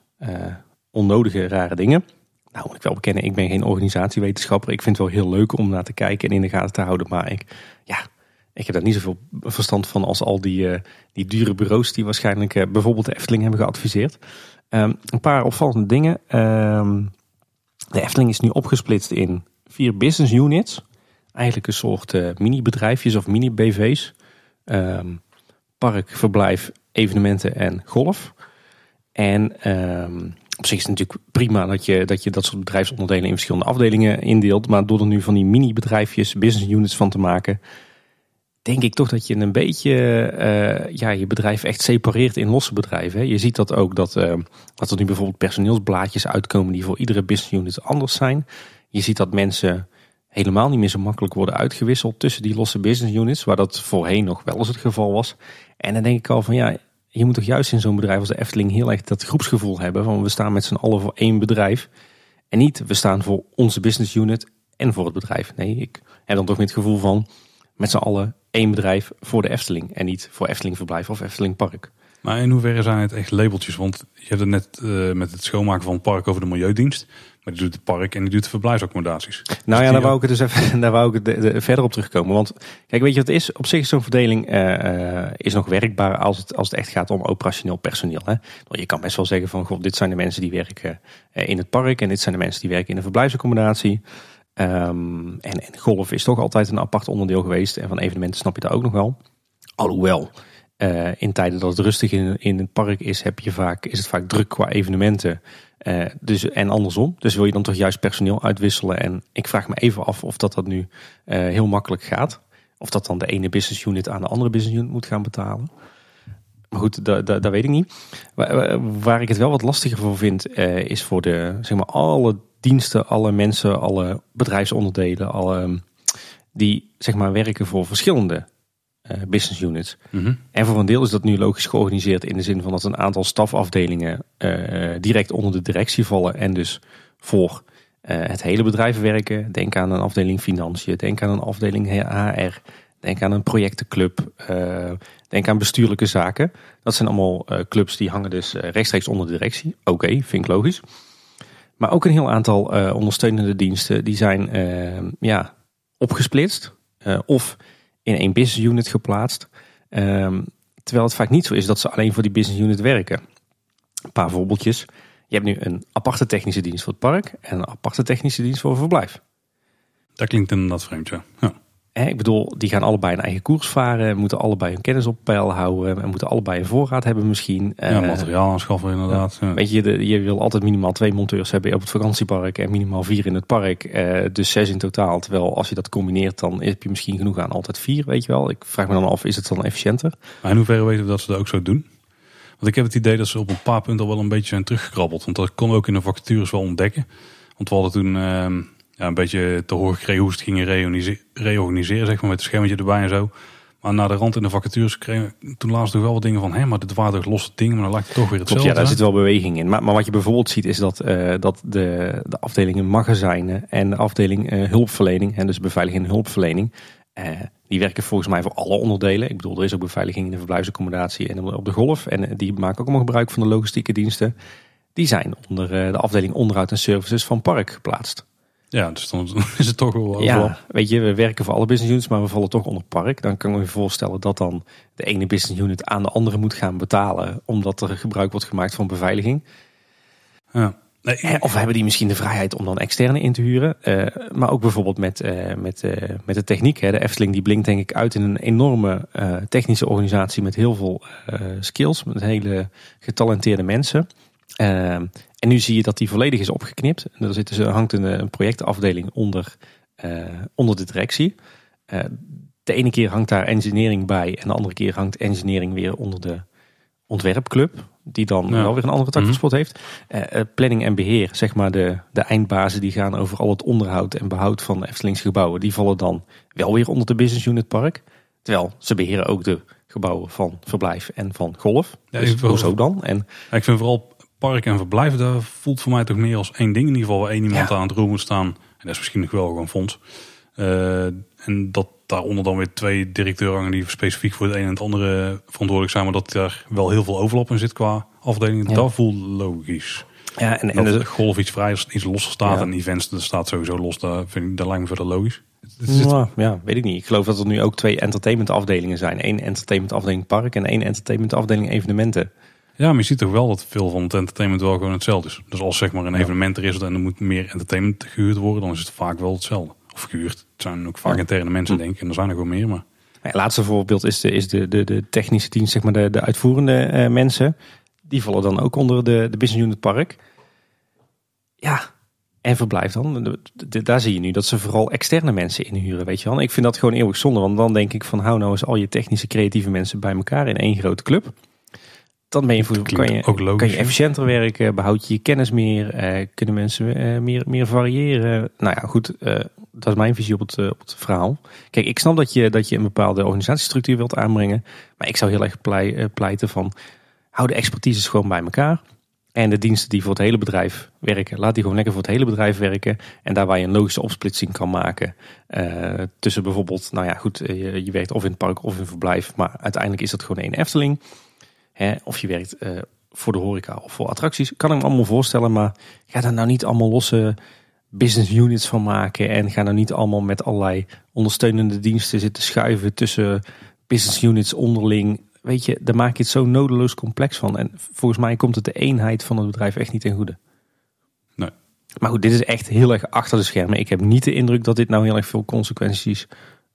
onnodige rare dingen. Nou, moet ik wel bekennen, ik ben geen organisatiewetenschapper. Ik vind het wel heel leuk om naar te kijken en in de gaten te houden. Maar ik, ja, ik heb daar niet zoveel verstand van als al die, uh, die dure bureaus die waarschijnlijk uh, bijvoorbeeld de Efteling hebben geadviseerd. Um, een paar opvallende dingen. Um, de Efteling is nu opgesplitst in vier business units. Eigenlijk een soort mini-bedrijfjes of mini-BV's. Um, park, verblijf, evenementen en golf. En op zich is het natuurlijk prima dat je, dat je dat soort bedrijfsonderdelen in verschillende afdelingen indeelt. Maar door er nu van die mini-bedrijfjes, business units van te maken, denk ik toch dat je een beetje uh, ja, je bedrijf echt separeert in losse bedrijven. Je ziet dat ook dat, uh, dat er nu bijvoorbeeld personeelsblaadjes uitkomen die voor iedere business unit anders zijn. Je ziet dat mensen helemaal niet meer zo makkelijk worden uitgewisseld tussen die losse business units, waar dat voorheen nog wel eens het geval was. En dan denk ik al van ja, je moet toch juist in zo'n bedrijf als de Efteling heel erg dat groepsgevoel hebben. Van we staan met z'n allen voor één bedrijf. En niet we staan voor onze business unit en voor het bedrijf. Nee, ik heb dan toch het gevoel van met z'n allen één bedrijf voor de Efteling. En niet voor Efteling Verblijf of Efteling Park. Maar in hoeverre zijn het echt labeltjes? Want je hebt het net uh, met het schoonmaken van het park over de Milieudienst. Maar die doet het park en die doet de verblijfsaccommodaties. Nou ja, daar wou ik dus even daar wou ik de, verder op terugkomen. Want kijk, weet je wat het is? Op zich is zo'n verdeling uh, is nog werkbaar als het, als het echt gaat om operationeel personeel. Hè? Je kan best wel zeggen van, god, dit zijn de mensen die werken in het park. En dit zijn de mensen die werken in de verblijfsaccommodatie. Um, en, en golf is toch altijd een apart onderdeel geweest. En van evenementen snap je dat ook nog wel. Alhoewel, uh, in tijden dat het rustig in, in het park is, heb je vaak, is het vaak druk qua evenementen. Uh, dus, en andersom. Dus wil je dan toch juist personeel uitwisselen. En ik vraag me even af of dat, dat nu uh, heel makkelijk gaat. Of dat dan de ene business unit aan de andere business unit moet gaan betalen. Maar goed, dat, dat, weet ik niet. Waar, ik het wel wat lastiger voor vind, uh, is voor de, zeg maar, alle diensten, alle mensen, alle bedrijfsonderdelen, alle, die zeg maar, werken voor verschillende business units. Mhm. En voor een deel is dat nu logisch georganiseerd in de zin van dat een aantal stafafdelingen uh, direct onder de directie vallen en dus voor uh, het hele bedrijf werken. Denk aan een afdeling financiën, denk aan een afdeling HR, denk aan een projectenclub, denk aan bestuurlijke zaken. Dat zijn allemaal clubs die hangen dus rechtstreeks onder de directie. Oké, vind ik logisch. Maar ook een heel aantal ondersteunende diensten die zijn ja, opgesplitst of in één business unit geplaatst. Um, terwijl het vaak niet zo is dat ze alleen voor die business unit werken. Een paar voorbeeldjes. Je hebt nu een aparte technische dienst voor het park en een aparte technische dienst voor het verblijf. Dat klinkt inderdaad vreemd, ja. ja ik bedoel, die gaan allebei een eigen koers varen, moeten allebei hun kennis op peil houden en moeten allebei een voorraad hebben misschien. Ja, eh, materiaal aanschaffen inderdaad. Ja. Weet je, je wil altijd minimaal twee monteurs hebben op het vakantiepark en minimaal vier in het park. Uh, dus zes in totaal. Terwijl als je dat combineert, dan heb je misschien genoeg aan altijd vier, weet je wel. Ik vraag me dan af, is het dan efficiënter? Maar in hoeverre weten we dat ze dat ook zo doen? Want ik heb het idee dat ze op een paar punten al wel een beetje zijn teruggekrabbeld. Want dat kon ook in de vacatures wel ontdekken. Want we hadden toen... Uh, ja, een beetje te horen gekregen hoe ze het gingen reorganiseren, zeg maar, met het schermetje erbij en zo. Maar na de rand in de vacatures kregen toen laatst toch wel wat dingen van, hé, maar dit waren toch losse dingen, maar dan lijkt het toch weer hetzelfde. Klopt, ja, daar zit wel beweging in. Maar, maar wat je bijvoorbeeld ziet is dat, uh, dat de, de afdelingen magazijnen en de afdeling uh, hulpverlening, en dus beveiliging en hulpverlening, uh, die werken volgens mij voor alle onderdelen. Ik bedoel, er is ook beveiliging in de verblijfsaccommodatie en op de golf. En die maken ook allemaal gebruik van de logistieke diensten. Die zijn onder de afdeling onderhoud en services van Park geplaatst. Ja, dus dan is het toch wel Ja, weet je, we werken voor alle business units, maar we vallen toch onder park. Dan kan ik me voorstellen dat dan de ene business unit aan de andere moet gaan betalen, omdat er gebruik wordt gemaakt van beveiliging. Ja. Nee, of hebben die misschien de vrijheid om dan externe in te huren. Uh, maar ook bijvoorbeeld met, uh, met, uh, met de techniek. Hè. De Efteling die blinkt denk ik uit in een enorme technische organisatie met heel veel skills. Met hele getalenteerde mensen. En nu zie je dat die volledig is opgeknipt. En er zit dus, hangt een, een projectafdeling onder, uh, onder de directie. Uh, de ene keer hangt daar engineering bij en de andere keer hangt engineering weer onder de ontwerpclub. Die dan wel weer een andere takverspot mm heeft. Uh, planning en beheer, zeg maar de, de eindbazen die gaan over al het onderhoud en behoud van Eftelings gebouwen. Die vallen dan wel weer onder de business unit park. Terwijl ze beheren ook de gebouwen van verblijf en van golf. Ja, dus hoezo dan? En Ja, ik vind vooral park en verblijf, daar voelt voor mij toch meer als één ding. In ieder geval waar één iemand Ja. aan het roer moet staan. En dat is misschien nog wel gewoon fonds. Eh, en dat daaronder dan weer twee directeuren hangen die specifiek voor het een en het andere verantwoordelijk zijn. Maar dat daar wel heel veel overlap in zit qua afdelingen. Ja. Dat voelt logisch. ja, en, en En de- golf iets vrij, iets losser staat Ja. en events, dat staat sowieso los. Daar, vind ik, dat lijkt me verder logisch. Zit- Nou, ja, weet ik niet. Ik geloof dat er nu ook twee entertainment afdelingen zijn. Eén entertainment afdeling park en één entertainment afdeling evenementen. Ja, maar je ziet toch wel dat veel van het entertainment wel gewoon hetzelfde is. Dus als zeg maar een Ja. evenement er is en er moet meer entertainment gehuurd worden, dan is het vaak wel hetzelfde. Of gehuurd. Het zijn ook vaak Ja. interne mensen Hm. denk ik. En er zijn er gewoon meer. Maar Het laatste voorbeeld is de, is de, de, de technische dienst, zeg maar de, de uitvoerende eh, mensen. Die vallen dan ook onder de, de business unit park. Ja, en verblijf dan. De- de- daar zie je nu dat ze vooral externe mensen inhuren, weet je wel. Ik vind dat gewoon eeuwig zonde, want dan denk ik van hou nou eens al je technische creatieve mensen bij elkaar in één grote club. Dan ben je, voor, kan, je, ook logisch, kan je efficiënter werken, behoud je je kennis meer, eh, kunnen mensen eh, meer, meer variëren. Nou ja, goed, eh, dat is mijn visie op het, op het verhaal. Kijk, ik snap dat je, dat je een bepaalde organisatiestructuur wilt aanbrengen. Maar ik zou heel erg plei- pleiten van, hou de expertises gewoon bij elkaar. En de diensten die voor het hele bedrijf werken, laat die gewoon lekker voor het hele bedrijf werken. En daar waar je een logische opsplitsing kan maken. tussen bijvoorbeeld, nou ja goed, je, je werkt of in het park of in verblijf. Maar uiteindelijk is dat gewoon één Efteling. Hè, of je werkt eh, voor de horeca of voor attracties. Kan ik me allemaal voorstellen, maar ga daar nou niet allemaal losse business units van maken. En ga nou niet allemaal met allerlei ondersteunende diensten zitten schuiven tussen business units onderling. Weet je, daar maak je het zo nodeloos complex van. En volgens mij komt het de eenheid van het bedrijf echt niet ten goede. Nee. Maar goed, dit is echt heel erg achter de schermen. Ik heb niet de indruk dat dit nou heel erg veel consequenties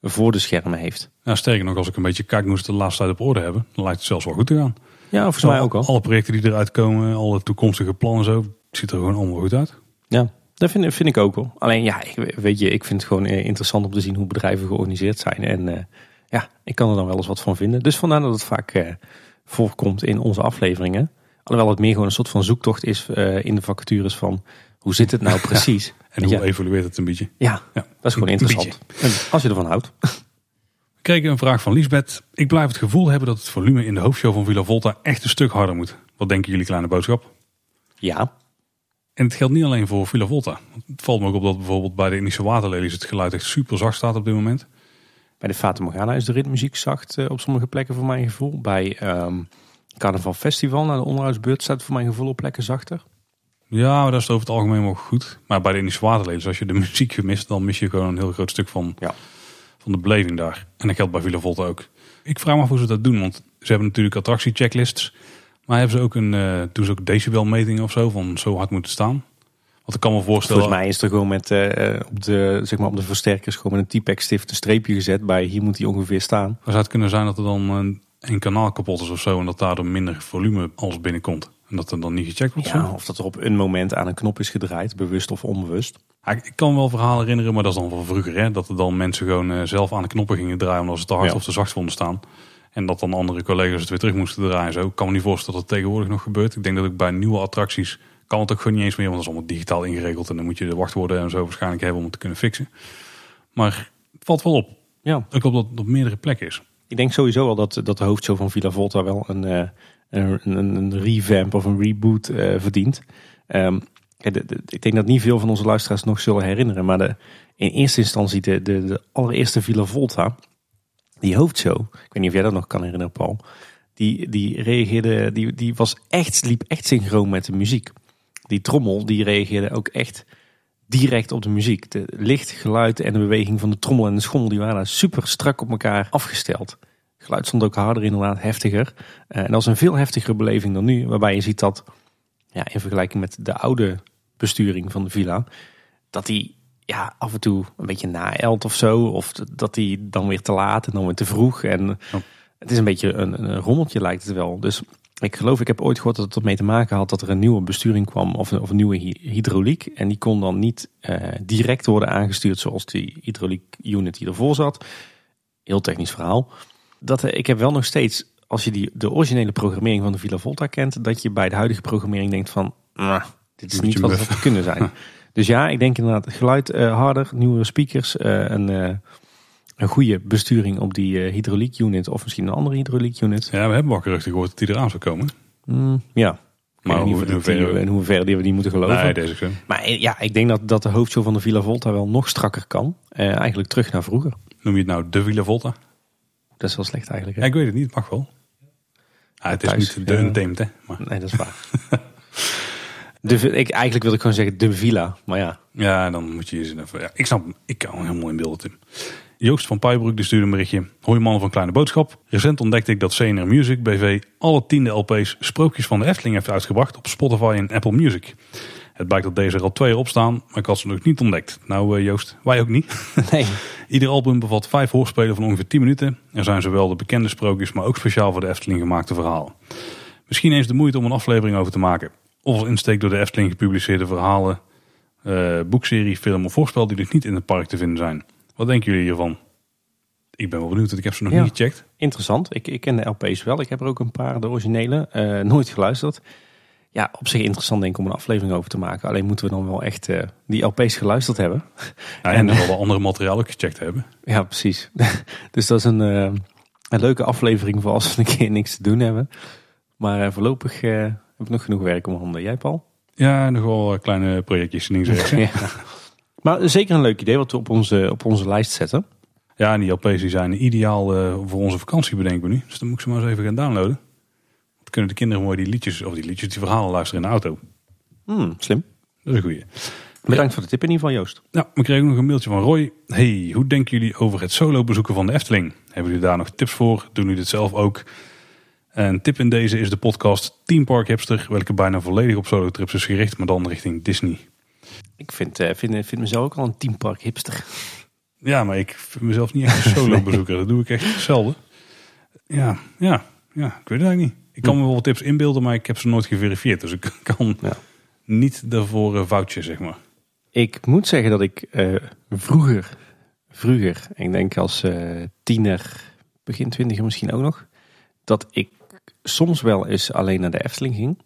voor de schermen heeft. nou, sterker nog, als ik een beetje kijk hoe ze de laatste tijd op orde hebben, dan lijkt het zelfs wel goed te gaan. Ja, volgens mij ook al. Alle projecten die eruit komen, alle toekomstige plannen zo, ziet er gewoon allemaal goed uit. Ja, dat vind, vind ik ook wel. Alleen ja, ik, weet je, ik vind het gewoon eh, interessant om te zien hoe bedrijven georganiseerd zijn. En eh, ja, ik kan er dan wel eens wat van vinden. Dus vandaar dat het vaak eh, voorkomt in onze afleveringen. Alhoewel het meer gewoon een soort van zoektocht is in de vacatures van hoe zit het nou precies? En hoe Ja. evolueert het een beetje? Ja, Ja. dat is gewoon interessant. En als je ervan houdt. We kregen een vraag van Liesbeth. Ik blijf het gevoel hebben dat het volume in de hoofdshow van Villa Volta echt een stuk harder moet. Wat denken jullie, kleine boodschap? Ja, En het geldt niet alleen voor Villa Volta. Het valt me ook op dat bijvoorbeeld bij de Indische Waterlelies het geluid echt super zacht staat op dit moment. bij de Fata Morgana is de ritmuziek zacht eh, op sommige plekken voor mijn gevoel. Bij ehm Carnaval Festival, naar de onderhoudsbeurt, staat het voor mijn gevoel op plekken zachter. Ja, maar dat is het over het algemeen wel goed. Maar bij de Indische Waterlelies, als je de muziek gemist, dan mis je gewoon een heel groot stuk van, Ja. Van de beleving daar. En dat geldt bij Villa Volta ook. Ik vraag me af hoe ze dat doen, want ze hebben natuurlijk attractiechecklists. Maar hebben ze ook een, eh doen ze ook decibelmetingen of zo, van zo hard moet het staan? Want ik kan me voorstellen... Volgens mij is er gewoon met, eh, op, de, zeg maar op de versterkers gewoon met een T-Pex stift een streepje gezet bij hier moet hij ongeveer staan. Maar zou het kunnen zijn dat er dan een, een kanaal kapot is of zo en dat daardoor minder volume alles binnenkomt? En dat er dan niet gecheckt wordt? Ja, of dat er op een moment aan een knop is gedraaid, bewust of onbewust. Ik ik kan me wel verhalen herinneren, maar dat is dan van vroeger. Hè? Dat er dan mensen gewoon eh, zelf aan de knoppen gingen draaien omdat ze te hard Ja. of te zacht vonden staan. En dat dan andere collega's het weer terug moesten draaien. en Zo. Ik kan me niet voorstellen dat dat tegenwoordig nog gebeurt. Ik denk dat ook bij nieuwe attracties kan het ook gewoon niet eens meer. Want dat is allemaal digitaal ingeregeld. En dan moet je de wachtwoorden en zo waarschijnlijk hebben om het te kunnen fixen. Maar het valt wel op. Ja, Ook op dat het op meerdere plekken is. ik denk sowieso wel dat, dat de hoofdshow van Villa Volta wel een, eh, een, een, een revamp of een reboot eh, verdient. Ehm, ik denk dat niet veel van onze luisteraars nog zullen herinneren. Maar de, in eerste instantie de, de, de allereerste Villa Volta, die hoofdshow. Ik weet niet of jij dat nog kan herinneren, Paul. Die, die reageerde, die, die was echt, liep echt synchroon met de muziek. Die trommel, die reageerde ook echt direct op de muziek. De licht, geluid en de beweging van de trommel en de schommel, die waren super strak op elkaar afgesteld. Het geluid stond ook harder, inderdaad, heftiger. Eh, en dat was een veel heftigere beleving dan nu, waarbij je ziet dat, ja, in vergelijking met de oude besturing van de villa, dat die ja, af en toe een beetje naelt of zo. Of dat die dan weer te laat en dan weer te vroeg. En het is een beetje een, een rommeltje lijkt het wel. Dus ik geloof, ik heb ooit gehoord dat het ermee te maken had dat er een nieuwe besturing kwam of een, of een nieuwe hy- hydrauliek. En die kon dan niet eh, direct worden aangestuurd zoals die hydrauliek unit die ervoor zat. Heel technisch verhaal. Dat, eh, ik heb wel nog steeds, als je die, de originele programmering van de Villa Volta kent, dat je bij de huidige programmering denkt van, "Ah, dit is niet wat het kunnen zijn. dus ja, ik denk inderdaad geluid eh, harder, nieuwe speakers, eh, een, eh, een goede besturing op die uh, hydrauliek unit of misschien een andere hydrauliek unit. Ja, we hebben wel geruchten gehoord dat die eraan zou komen. Mm, ja. Maar hoe, in hoeverre hoeverre die we die moeten geloven. Nee, deze Maar ja, ik denk dat, dat de hoofdshow van de Villa Volta wel nog strakker kan. Uh, eigenlijk terug naar vroeger. Noem je het nou de Villa Volta? Dat is wel slecht eigenlijk. Ja, ik weet het niet, het mag wel. Ah, het is niet de untamed, hè? Maar. Nee, dat is waar. de, ik, eigenlijk wil ik gewoon zeggen de villa, maar ja. Ja, dan moet je je zin even... Ja, ik snap ik kan helemaal in beelden, Tim. Joost van Pijbroek die stuurde een berichtje. Hoi mannen van Kleine Boodschap. Recent ontdekte ik dat CNR Music BV alle tiende LP's Sprookjes van de Efteling heeft uitgebracht op Spotify en Apple Music. Het blijkt dat deze er al twee op staan, maar ik had ze nog niet ontdekt. Nou uh, Joost, wij ook niet. Nee. Ieder album bevat vijf hoorspelen van ongeveer 10 minuten. Er zijn zowel de bekende sprookjes, maar ook speciaal voor de Efteling gemaakte verhalen. Misschien eens de moeite om een aflevering over te maken. Of insteek door de Efteling gepubliceerde verhalen, uh, boekserie, film of voorspel die dus niet in het park te vinden zijn. Wat denken jullie hiervan? Ik ben wel benieuwd, want ik heb ze nog niet gecheckt. Interessant. Ik, ik ken de LP's wel. Ik heb er ook een paar, de originele, uh, nooit geluisterd. Ja, op zich interessant denk ik om een aflevering over te maken. Alleen moeten we dan wel echt uh, die LP's geluisterd hebben. Ja, en, en wel andere materiaal ook gecheckt hebben. Ja, precies. dus dat is een, een leuke aflevering voor als we een keer niks te doen hebben. Maar voorlopig heb nog genoeg werk om handen. Jij Paul? Ja, nog wel kleine projectjes en dingen. ja. Maar zeker een leuk idee wat we op onze, op onze lijst zetten. Ja, en die LP's die zijn ideaal uh, voor onze vakantie bedenken we nu. Dus dan moet ik ze maar eens even gaan downloaden. Dan kunnen de kinderen mooi die liedjes, of die liedjes, die verhalen luisteren in de auto. Hmm, slim. Dat is een goeie. Bedankt voor de tip in ieder geval Joost. Nou, we kregen nog een mailtje van Roy. Hey, hoe denken jullie over het solo bezoeken van de Efteling? Hebben jullie daar nog tips voor? Doen jullie dit zelf ook? Een tip in deze is de podcast Team Park Hipster, welke bijna volledig op solo trips is gericht, maar dan richting Disney. Ik vind, uh, vind, vind mezelf ook al een teampark hipster. Ja, maar ik vind mezelf niet echt een solo bezoeker. Dat doe ik echt zelden. Ja, ja, ja, ik weet het eigenlijk niet. Ik kan me wel tips inbeelden, maar ik heb ze nooit geverifieerd. Dus ik kan ja. niet daarvoor een foutje, zeg maar. Ik moet zeggen dat ik uh, vroeger, vroeger, ik denk als uh, tiener, begin twintiger misschien ook nog, dat ik soms wel eens alleen naar de Efteling ging.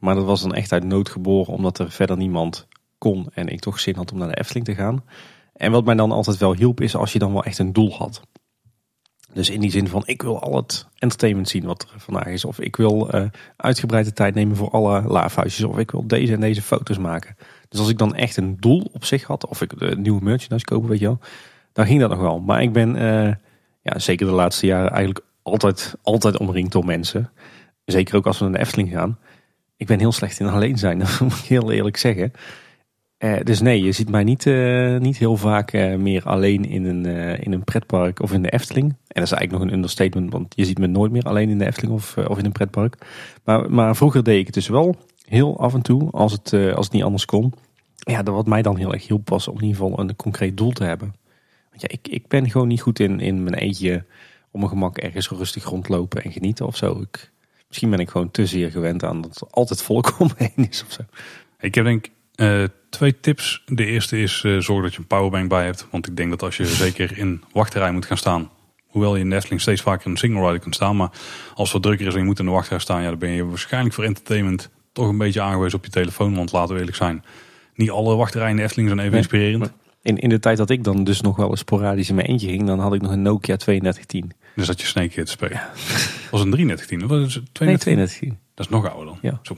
Maar dat was dan echt uit nood geboren, omdat er verder niemand kon en ik toch zin had om naar de Efteling te gaan. En wat mij dan altijd wel hielp is als je dan wel echt een doel had. Dus in die zin van ik wil al het entertainment zien wat er vandaag is. Of ik wil uh, uitgebreide tijd nemen voor alle laafhuisjes. Of ik wil deze en deze foto's maken. Dus als ik dan echt een doel op zich had. Of ik de nieuwe merchandise kopen weet je wel. Dan ging dat nog wel. Maar ik ben uh, ja, zeker de laatste jaren eigenlijk altijd, altijd omringd door mensen. Zeker ook als we naar de Efteling gaan. Ik ben heel slecht in alleen zijn. Dat moet ik heel eerlijk zeggen. Uh, dus nee, je ziet mij niet, uh, niet heel vaak uh, meer alleen in een, in een pretpark of in de Efteling. En dat is eigenlijk nog een understatement, want je ziet me nooit meer alleen in de Efteling of, of in een pretpark. Maar, maar vroeger deed ik het dus wel heel af en toe, als het, als het niet anders kon. Ja, dat wat mij dan heel erg hielp was om in ieder geval een concreet doel te hebben. Want ja, ik, ik ben gewoon niet goed in, in mijn eentje op mijn gemak ergens rustig rondlopen en genieten of zo. Ik, misschien ben ik gewoon te zeer gewend aan dat er altijd volk omheen is of zo. Ik heb denk uh, twee tips. De eerste is uh, zorg dat je een powerbank bij hebt. Want ik denk dat als je zeker in wachtrij moet gaan staan. Hoewel je in Nestling steeds vaker in een single rider kunt staan. Maar als het drukker is en je moet in de wachtrij staan. Ja, dan ben je waarschijnlijk voor entertainment toch een beetje aangewezen op je telefoon. Want laten we eerlijk zijn. Niet alle wachtrijen in Efteling zijn even inspirerend. In, in de tijd dat ik dan dus nog wel eens sporadisch in mijn eentje ging. Dan had ik nog een Nokia 3210. Dus dat je Snake te spelen. Ja. Was een 3310 of was het 3210? Nee, 3210. Dat is nog ouder dan. Ja. Zo.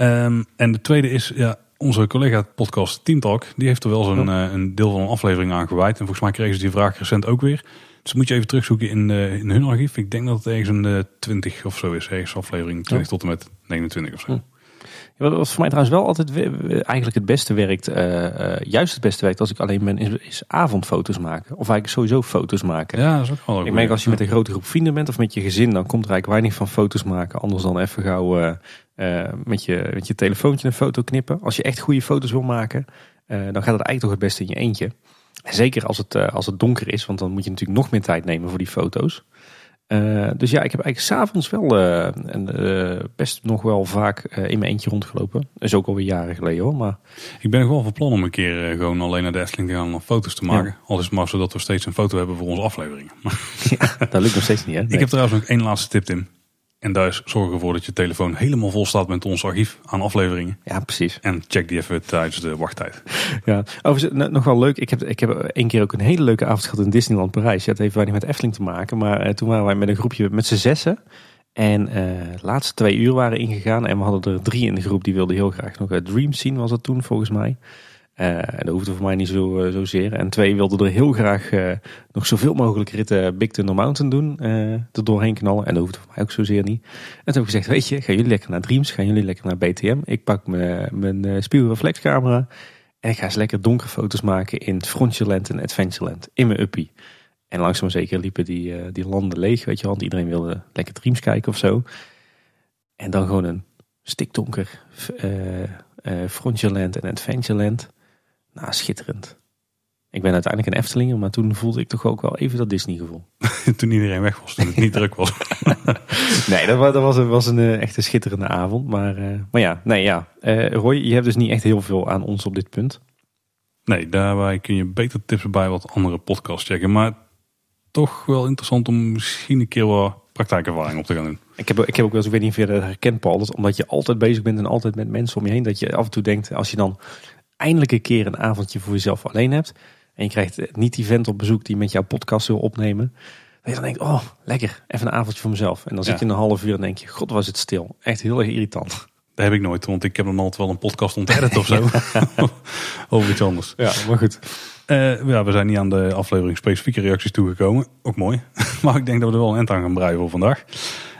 Um, en de tweede is, ja, onze collega podcast Team Talk, die heeft er wel zo'n uh, een deel van een aflevering aan gewijd. En volgens mij kregen ze die vraag recent ook weer. Dus moet je even terugzoeken in, uh, in hun archief. Ik denk dat het ergens een uh, 20 of zo is. Ergens aflevering 20 tot en met 29 of zo. Ja, wat voor mij trouwens wel altijd eigenlijk het beste werkt, uh, juist het beste werkt als ik alleen ben, is, is, avondfoto's maken. Of eigenlijk sowieso foto's maken. Ja, dat is ook wel Ik merk als je met een grote groep vrienden bent of met je gezin, dan komt er eigenlijk weinig van foto's maken. Anders dan even gauw uh, met, je, met je telefoontje een foto knippen. Als je echt goede foto's wil maken, dan gaat het eigenlijk toch het beste in je eentje. zeker als het, als het donker is, want dan moet je natuurlijk nog meer tijd nemen voor die foto's. Uh, dus ja, ik heb eigenlijk s'avonds wel uh, uh, best nog wel vaak in mijn eentje rondgelopen. Dat is ook alweer jaren geleden hoor. Maar... Ik ben gewoon van plan om een keer gewoon alleen naar de Efteling te gaan om foto's te maken. Ja. Al is het maar zodat we steeds een foto hebben voor onze afleveringen. ja, dat lukt nog steeds niet hè? Nee. Ik heb trouwens nog één laatste tip Tim. En daar zorgen we ervoor dat je telefoon helemaal vol staat met ons archief aan afleveringen. Ja, precies. En check die even tijdens de wachttijd. Ja, overigens n- nog wel leuk. Ik heb, ik heb één keer ook een hele leuke avond gehad in Disneyland Parijs. Ja, het heeft weinig met Efteling te maken. Maar eh, toen waren wij met een groepje met z'n zessen. En eh, de laatste twee uur waren ingegaan. En we hadden er drie in de groep die wilden heel graag nog het Dream zien was dat toen volgens mij. Eh, en dat hoefde voor mij niet zo, eh, zozeer. En twee wilden er heel graag eh, nog zoveel mogelijk ritten Big Thunder Mountain doen. er doorheen knallen. En dat hoefde voor mij ook zozeer niet. En toen heb ik gezegd, weet je, gaan jullie lekker naar Dreams. Gaan jullie lekker naar BTM. Ik pak mijn, spiegelreflexcamera. En ik ga eens lekker donkere foto's maken in Frontierland en Adventureland. In mijn uppie. En langzaam zeker liepen die, die landen leeg, weet je. Want iedereen wilde lekker Dreams kijken of zo. En dan gewoon een stikdonker eh Frontierland en Adventureland. Nou, schitterend. Ik ben uiteindelijk een Eftelinger, maar toen voelde ik toch ook wel even dat Disney gevoel. toen iedereen weg was, toen het niet druk was. Nee, dat was, dat was een, was een eh, echt een schitterende avond. Maar, eh, maar ja, nee, ja. Eh, Roy, je hebt dus niet echt heel veel aan ons op dit punt. Nee, daarbij kun je beter tips bij wat andere podcasts checken. Maar toch wel interessant om misschien een keer wat praktijkervaring op te gaan doen. Ik heb, ik heb ook wel eens, ik weet niet of je dat herkent Paul, dat omdat je altijd bezig bent en altijd met mensen om je heen, dat je af en toe denkt, als je dan eindelijk een keer een avondje voor jezelf alleen hebt, en je krijgt niet die vent op bezoek die met jouw podcast wil opnemen, dat je dan denkt, oh lekker, even een avondje voor mezelf. En dan zit je een half uur en denk je, god was het stil. Echt heel erg irritant. Dat heb ik nooit, want ik heb dan altijd wel een podcast ontedit of zo. Over iets anders. Ja, maar goed. Eh, ja, we zijn niet aan de aflevering specifieke reacties toegekomen. Ook mooi. maar ik denk dat we er wel een end aan gaan breien voor vandaag.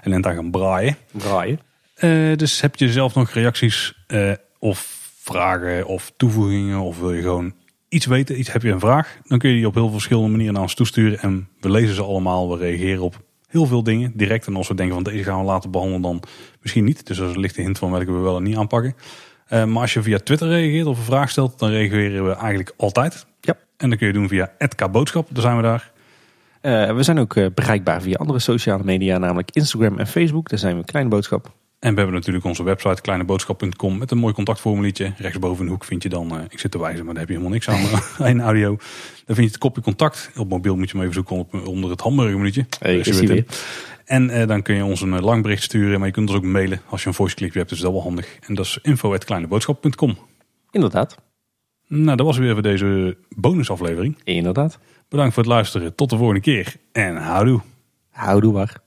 Een end aan gaan braaien. Draaien. Eh, dus heb je zelf nog reacties eh, of vragen of toevoegingen of wil je gewoon iets weten, iets, heb je een vraag, dan kun je die op heel verschillende manieren naar ons toesturen en we lezen ze allemaal, we reageren op heel veel dingen direct en als we denken van deze gaan we later behandelen dan misschien niet, dus dat is een lichte hint van welke we wel en niet aanpakken. Eh, maar als je via Twitter reageert of een vraag stelt, dan reageren we eigenlijk altijd. Ja. En dat kun je doen via @kboodschap, daar zijn we daar. Eh, we zijn ook eh, bereikbaar via andere sociale media, namelijk Instagram en Facebook. Daar zijn we Kleine Boodschap. En we hebben natuurlijk onze website kleineboodschap.com met een mooi contactformuliertje. Rechtsboven in de hoek vind je dan, eh, ik zit te wijzen, maar daar heb je helemaal niks aan eh, in audio. Dan vind je het kopje contact. Op mobiel moet je hem even zoeken op, onder het hamburgermenuutje. Hey, in. En eh, dan kun je ons een eh, lang bericht sturen, maar je kunt ons ook mailen als je een voice clipje hebt. Dus dat is wel handig. En dat is info.kleineboodschap.com. Inderdaad. Nou, dat was weer voor deze bonusaflevering. Inderdaad. Bedankt voor het luisteren. Tot de volgende keer. En houdoe. Houdoe waar.